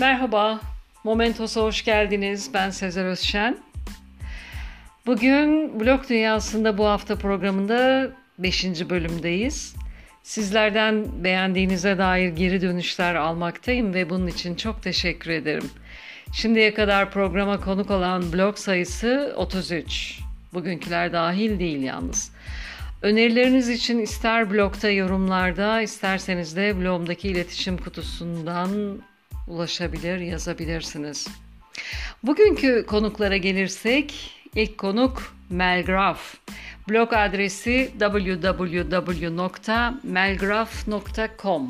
Merhaba, Momentos'a hoş geldiniz. Ben Sezer Özşen. Bugün Blog Dünyası'nda bu hafta programında 5. bölümdeyiz. Sizlerden beğendiğinize dair geri dönüşler almaktayım ve bunun için çok teşekkür ederim. Şimdiye kadar programa konuk olan blog sayısı 33. Bugünküler dahil değil yalnız. Önerileriniz için ister blogda yorumlarda isterseniz de blogumdaki iletişim kutusundan ulaşabilir, yazabilirsiniz. Bugünkü konuklara gelirsek ilk konuk Mel Graf. Blog adresi www.melgraf.com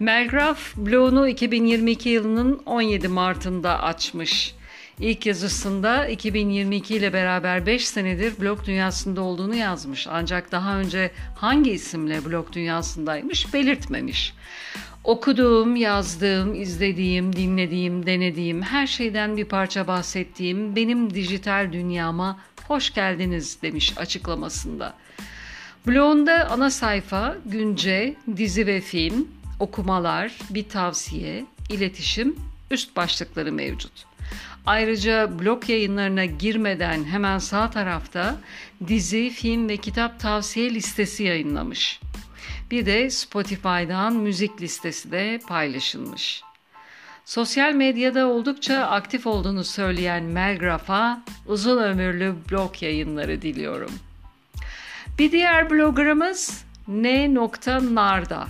Melgraf blogunu 2022 yılının 17 Mart'ında açmış. İlk yazısında 2022 ile beraber 5 senedir blog dünyasında olduğunu yazmış. Ancak daha önce hangi isimle blog dünyasındaymış belirtmemiş. Okuduğum, yazdığım, izlediğim, dinlediğim, denediğim, her şeyden bir parça bahsettiğim benim dijital dünyama hoş geldiniz demiş açıklamasında. Blogunda ana sayfa, günce, dizi ve film, okumalar, bir tavsiye, iletişim, üst başlıkları mevcut. Ayrıca blog yayınlarına girmeden hemen sağ tarafta dizi, film ve kitap tavsiye listesi yayınlamış. Bir de Spotify'dan müzik listesi de paylaşılmış. Sosyal medyada oldukça aktif olduğunu söyleyen Melgraf'a uzun ömürlü blog yayınları diliyorum. Bir diğer bloggerımız n.narda.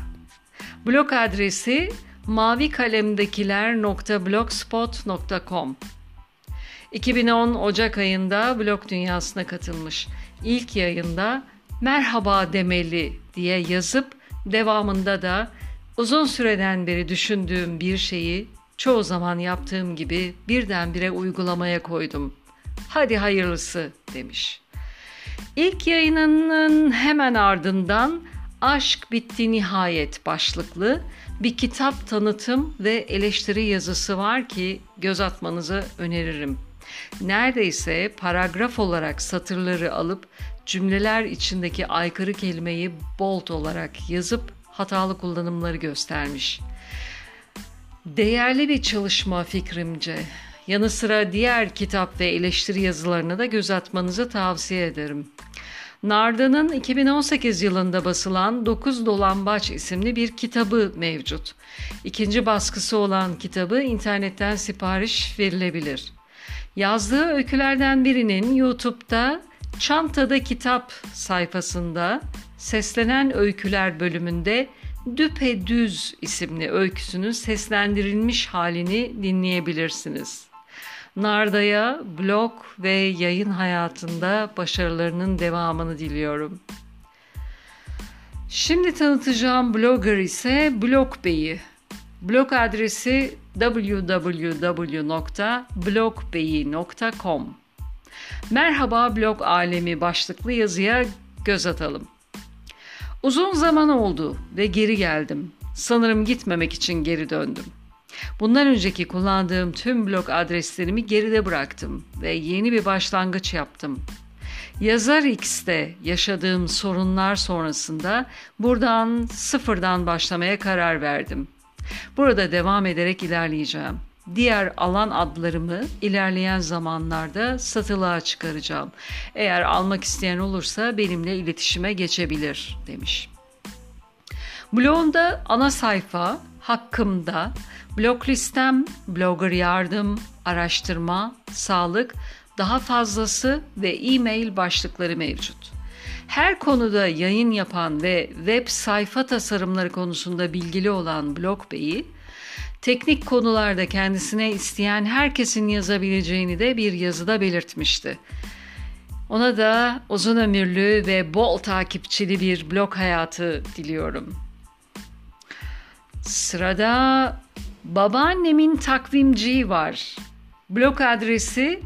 Blog adresi mavikalemdekiler.blogspot.com 2010 Ocak ayında blog dünyasına katılmış. İlk yayında merhaba demeli diye yazıp devamında da uzun süreden beri düşündüğüm bir şeyi çoğu zaman yaptığım gibi birdenbire uygulamaya koydum. Hadi hayırlısı demiş. İlk yayınının hemen ardından Aşk Bitti Nihayet başlıklı bir kitap tanıtım ve eleştiri yazısı var ki göz atmanızı öneririm. Neredeyse paragraf olarak satırları alıp cümleler içindeki aykırı kelimeyi bold olarak yazıp hatalı kullanımları göstermiş. Değerli bir çalışma fikrimce. Yanı sıra diğer kitap ve eleştiri yazılarına da göz atmanızı tavsiye ederim. Narda'nın 2018 yılında basılan Dokuz Dolambaç isimli bir kitabı mevcut. İkinci baskısı olan kitabı internetten sipariş verilebilir. Yazdığı öykülerden birinin YouTube'da Çantada Kitap sayfasında seslenen öyküler bölümünde Düpedüz isimli öyküsünün seslendirilmiş halini dinleyebilirsiniz. Narda'ya blog ve yayın hayatında başarılarının devamını diliyorum. Şimdi tanıtacağım blogger ise Blog Bey'i. Blog adresi www.blogbeyi.com Merhaba blog alemi başlıklı yazıya göz atalım. Uzun zaman oldu ve geri geldim. Sanırım gitmemek için geri döndüm. Bundan önceki kullandığım tüm blog adreslerimi geride bıraktım ve yeni bir başlangıç yaptım. Yazar X'te yaşadığım sorunlar sonrasında buradan sıfırdan başlamaya karar verdim. Burada devam ederek ilerleyeceğim. Diğer alan adlarımı ilerleyen zamanlarda satılığa çıkaracağım. Eğer almak isteyen olursa benimle iletişime geçebilir demiş. Blogumda ana sayfa hakkımda blog listem, blogger yardım, araştırma, sağlık, daha fazlası ve e-mail başlıkları mevcut. Her konuda yayın yapan ve web sayfa tasarımları konusunda bilgili olan Blog Bey'i, teknik konularda kendisine isteyen herkesin yazabileceğini de bir yazıda belirtmişti. Ona da uzun ömürlü ve bol takipçili bir blog hayatı diliyorum. Sırada babaannemin takvimciği var. Blog adresi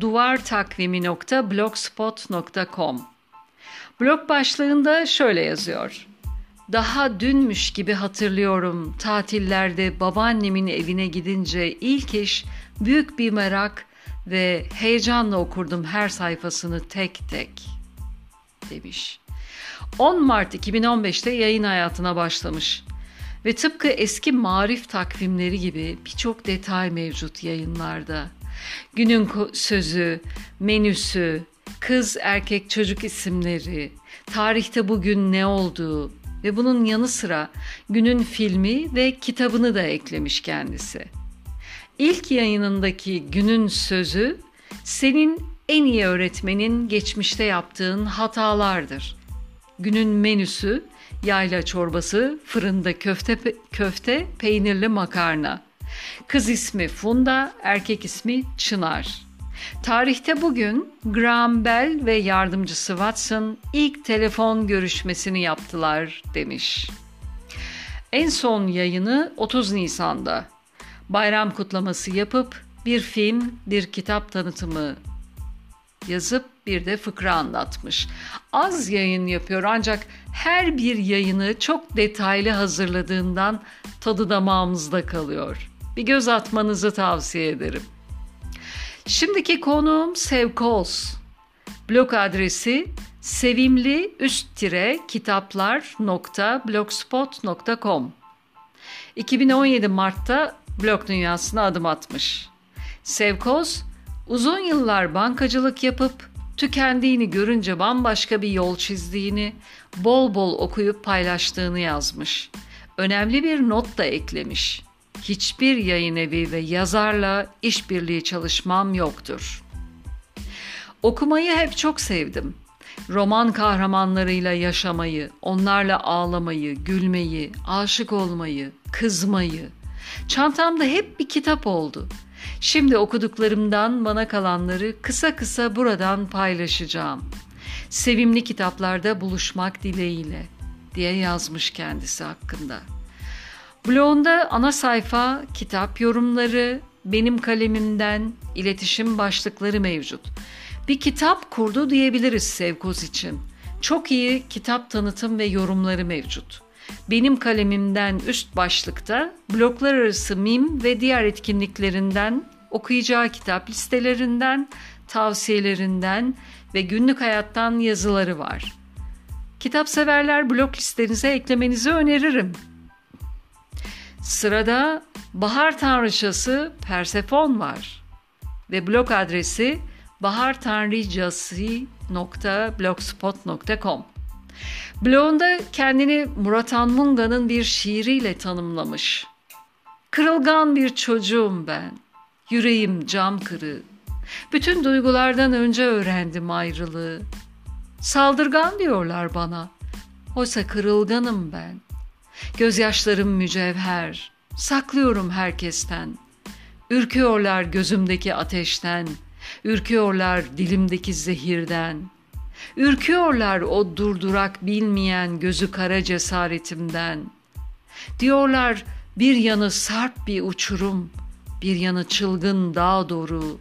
duvartakvimi.blogspot.com Blog başlığında şöyle yazıyor. Daha dünmüş gibi hatırlıyorum tatillerde babaannemin evine gidince ilk iş büyük bir merak ve heyecanla okurdum her sayfasını tek tek demiş. 10 Mart 2015'te yayın hayatına başlamış Ve tıpkı eski marif takvimleri gibi birçok detay mevcut yayınlarda. Günün sözü, menüsü, kız erkek çocuk isimleri, tarihte bugün ne olduğu ve bunun yanı sıra günün filmi ve kitabını da eklemiş kendisi. İlk yayınındaki günün sözü senin en iyi öğretmenin geçmişte yaptığın hatalardır. Günün menüsü yayla çorbası, fırında köfte köfte, peynirli makarna. Kız ismi Funda, erkek ismi Çınar. Tarihte bugün Graham Bell ve yardımcısı Watson ilk telefon görüşmesini yaptılar demiş. En son yayını 30 Nisan'da. Bayram kutlaması yapıp bir film, bir kitap tanıtımı yazıp bir de fıkra anlatmış. Az yayın yapıyor ancak her bir yayını çok detaylı hazırladığından tadı damağımızda kalıyor. Bir göz atmanızı tavsiye ederim. Şimdiki konuğum Sevkoz. Blog adresi sevimli üst tire kitaplar.blogspot.com 2017 Mart'ta blog dünyasına adım atmış. Sevkoz uzun yıllar bankacılık yapıp tükendiğini görünce bambaşka bir yol çizdiğini, bol bol okuyup paylaştığını yazmış. Önemli bir not da eklemiş hiçbir yayın evi ve yazarla işbirliği çalışmam yoktur. Okumayı hep çok sevdim. Roman kahramanlarıyla yaşamayı, onlarla ağlamayı, gülmeyi, aşık olmayı, kızmayı. Çantamda hep bir kitap oldu. Şimdi okuduklarımdan bana kalanları kısa kısa buradan paylaşacağım. Sevimli kitaplarda buluşmak dileğiyle diye yazmış kendisi hakkında.'' Blogunda ana sayfa, kitap yorumları, benim kalemimden iletişim başlıkları mevcut. Bir kitap kurdu diyebiliriz Sevkoz için. Çok iyi kitap tanıtım ve yorumları mevcut. Benim kalemimden üst başlıkta bloklar arası mim ve diğer etkinliklerinden, okuyacağı kitap listelerinden, tavsiyelerinden ve günlük hayattan yazıları var. Kitap severler blok listenize eklemenizi öneririm. Sırada bahar tanrıçası Persefon var ve blog adresi bahartanrıcası.blogspot.com Blogunda kendini Murat Anmunga'nın bir şiiriyle tanımlamış. Kırılgan bir çocuğum ben, yüreğim cam kırığı. Bütün duygulardan önce öğrendim ayrılığı. Saldırgan diyorlar bana, oysa kırılganım ben. Gözyaşlarım mücevher, saklıyorum herkesten. Ürküyorlar gözümdeki ateşten, ürküyorlar dilimdeki zehirden. Ürküyorlar o durdurak bilmeyen gözü kara cesaretimden. Diyorlar bir yanı sarp bir uçurum, bir yanı çılgın dağ doğru.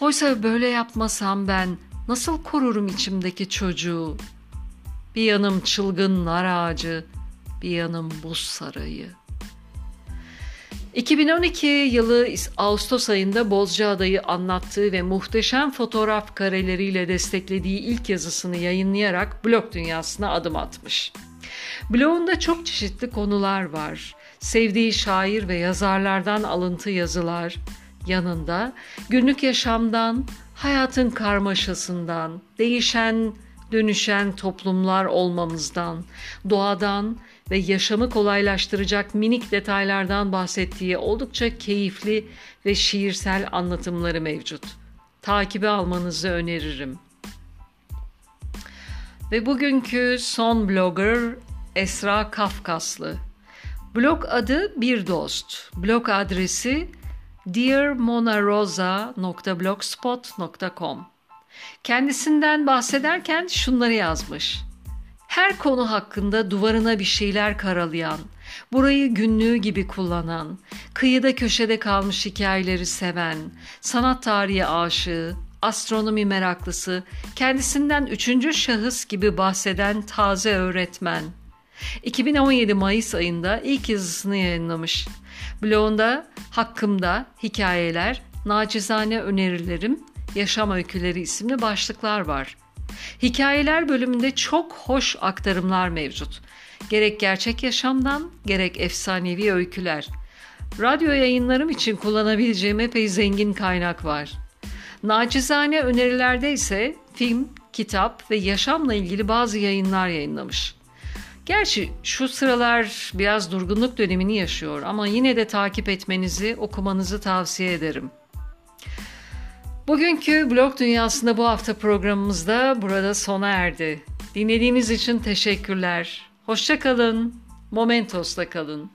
Oysa böyle yapmasam ben nasıl korurum içimdeki çocuğu? Bir yanım çılgın nar ağacı, bir yanım buz sarayı. 2012 yılı Ağustos ayında Bozcaada'yı anlattığı ve muhteşem fotoğraf kareleriyle desteklediği ilk yazısını yayınlayarak blog dünyasına adım atmış. Blogunda çok çeşitli konular var. Sevdiği şair ve yazarlardan alıntı yazılar, yanında günlük yaşamdan, hayatın karmaşasından, değişen, dönüşen toplumlar olmamızdan, doğadan ve yaşamı kolaylaştıracak minik detaylardan bahsettiği oldukça keyifli ve şiirsel anlatımları mevcut. Takibi almanızı öneririm. Ve bugünkü son blogger Esra Kafkaslı. Blog adı Bir Dost. Blog adresi dearmonarosa.blogspot.com Kendisinden bahsederken şunları yazmış. Her konu hakkında duvarına bir şeyler karalayan, burayı günlüğü gibi kullanan, kıyıda köşede kalmış hikayeleri seven, sanat tarihi aşığı, astronomi meraklısı, kendisinden üçüncü şahıs gibi bahseden taze öğretmen. 2017 Mayıs ayında ilk yazısını yayınlamış. Blogunda hakkımda hikayeler, nacizane önerilerim, yaşam öyküleri isimli başlıklar var. Hikayeler bölümünde çok hoş aktarımlar mevcut. Gerek gerçek yaşamdan, gerek efsanevi öyküler. Radyo yayınlarım için kullanabileceğim epey zengin kaynak var. Nacizane önerilerde ise film, kitap ve yaşamla ilgili bazı yayınlar yayınlamış. Gerçi şu sıralar biraz durgunluk dönemini yaşıyor ama yine de takip etmenizi, okumanızı tavsiye ederim. Bugünkü blog dünyasında bu hafta programımızda burada sona erdi. Dinlediğiniz için teşekkürler. Hoşça kalın. Momentos'ta kalın.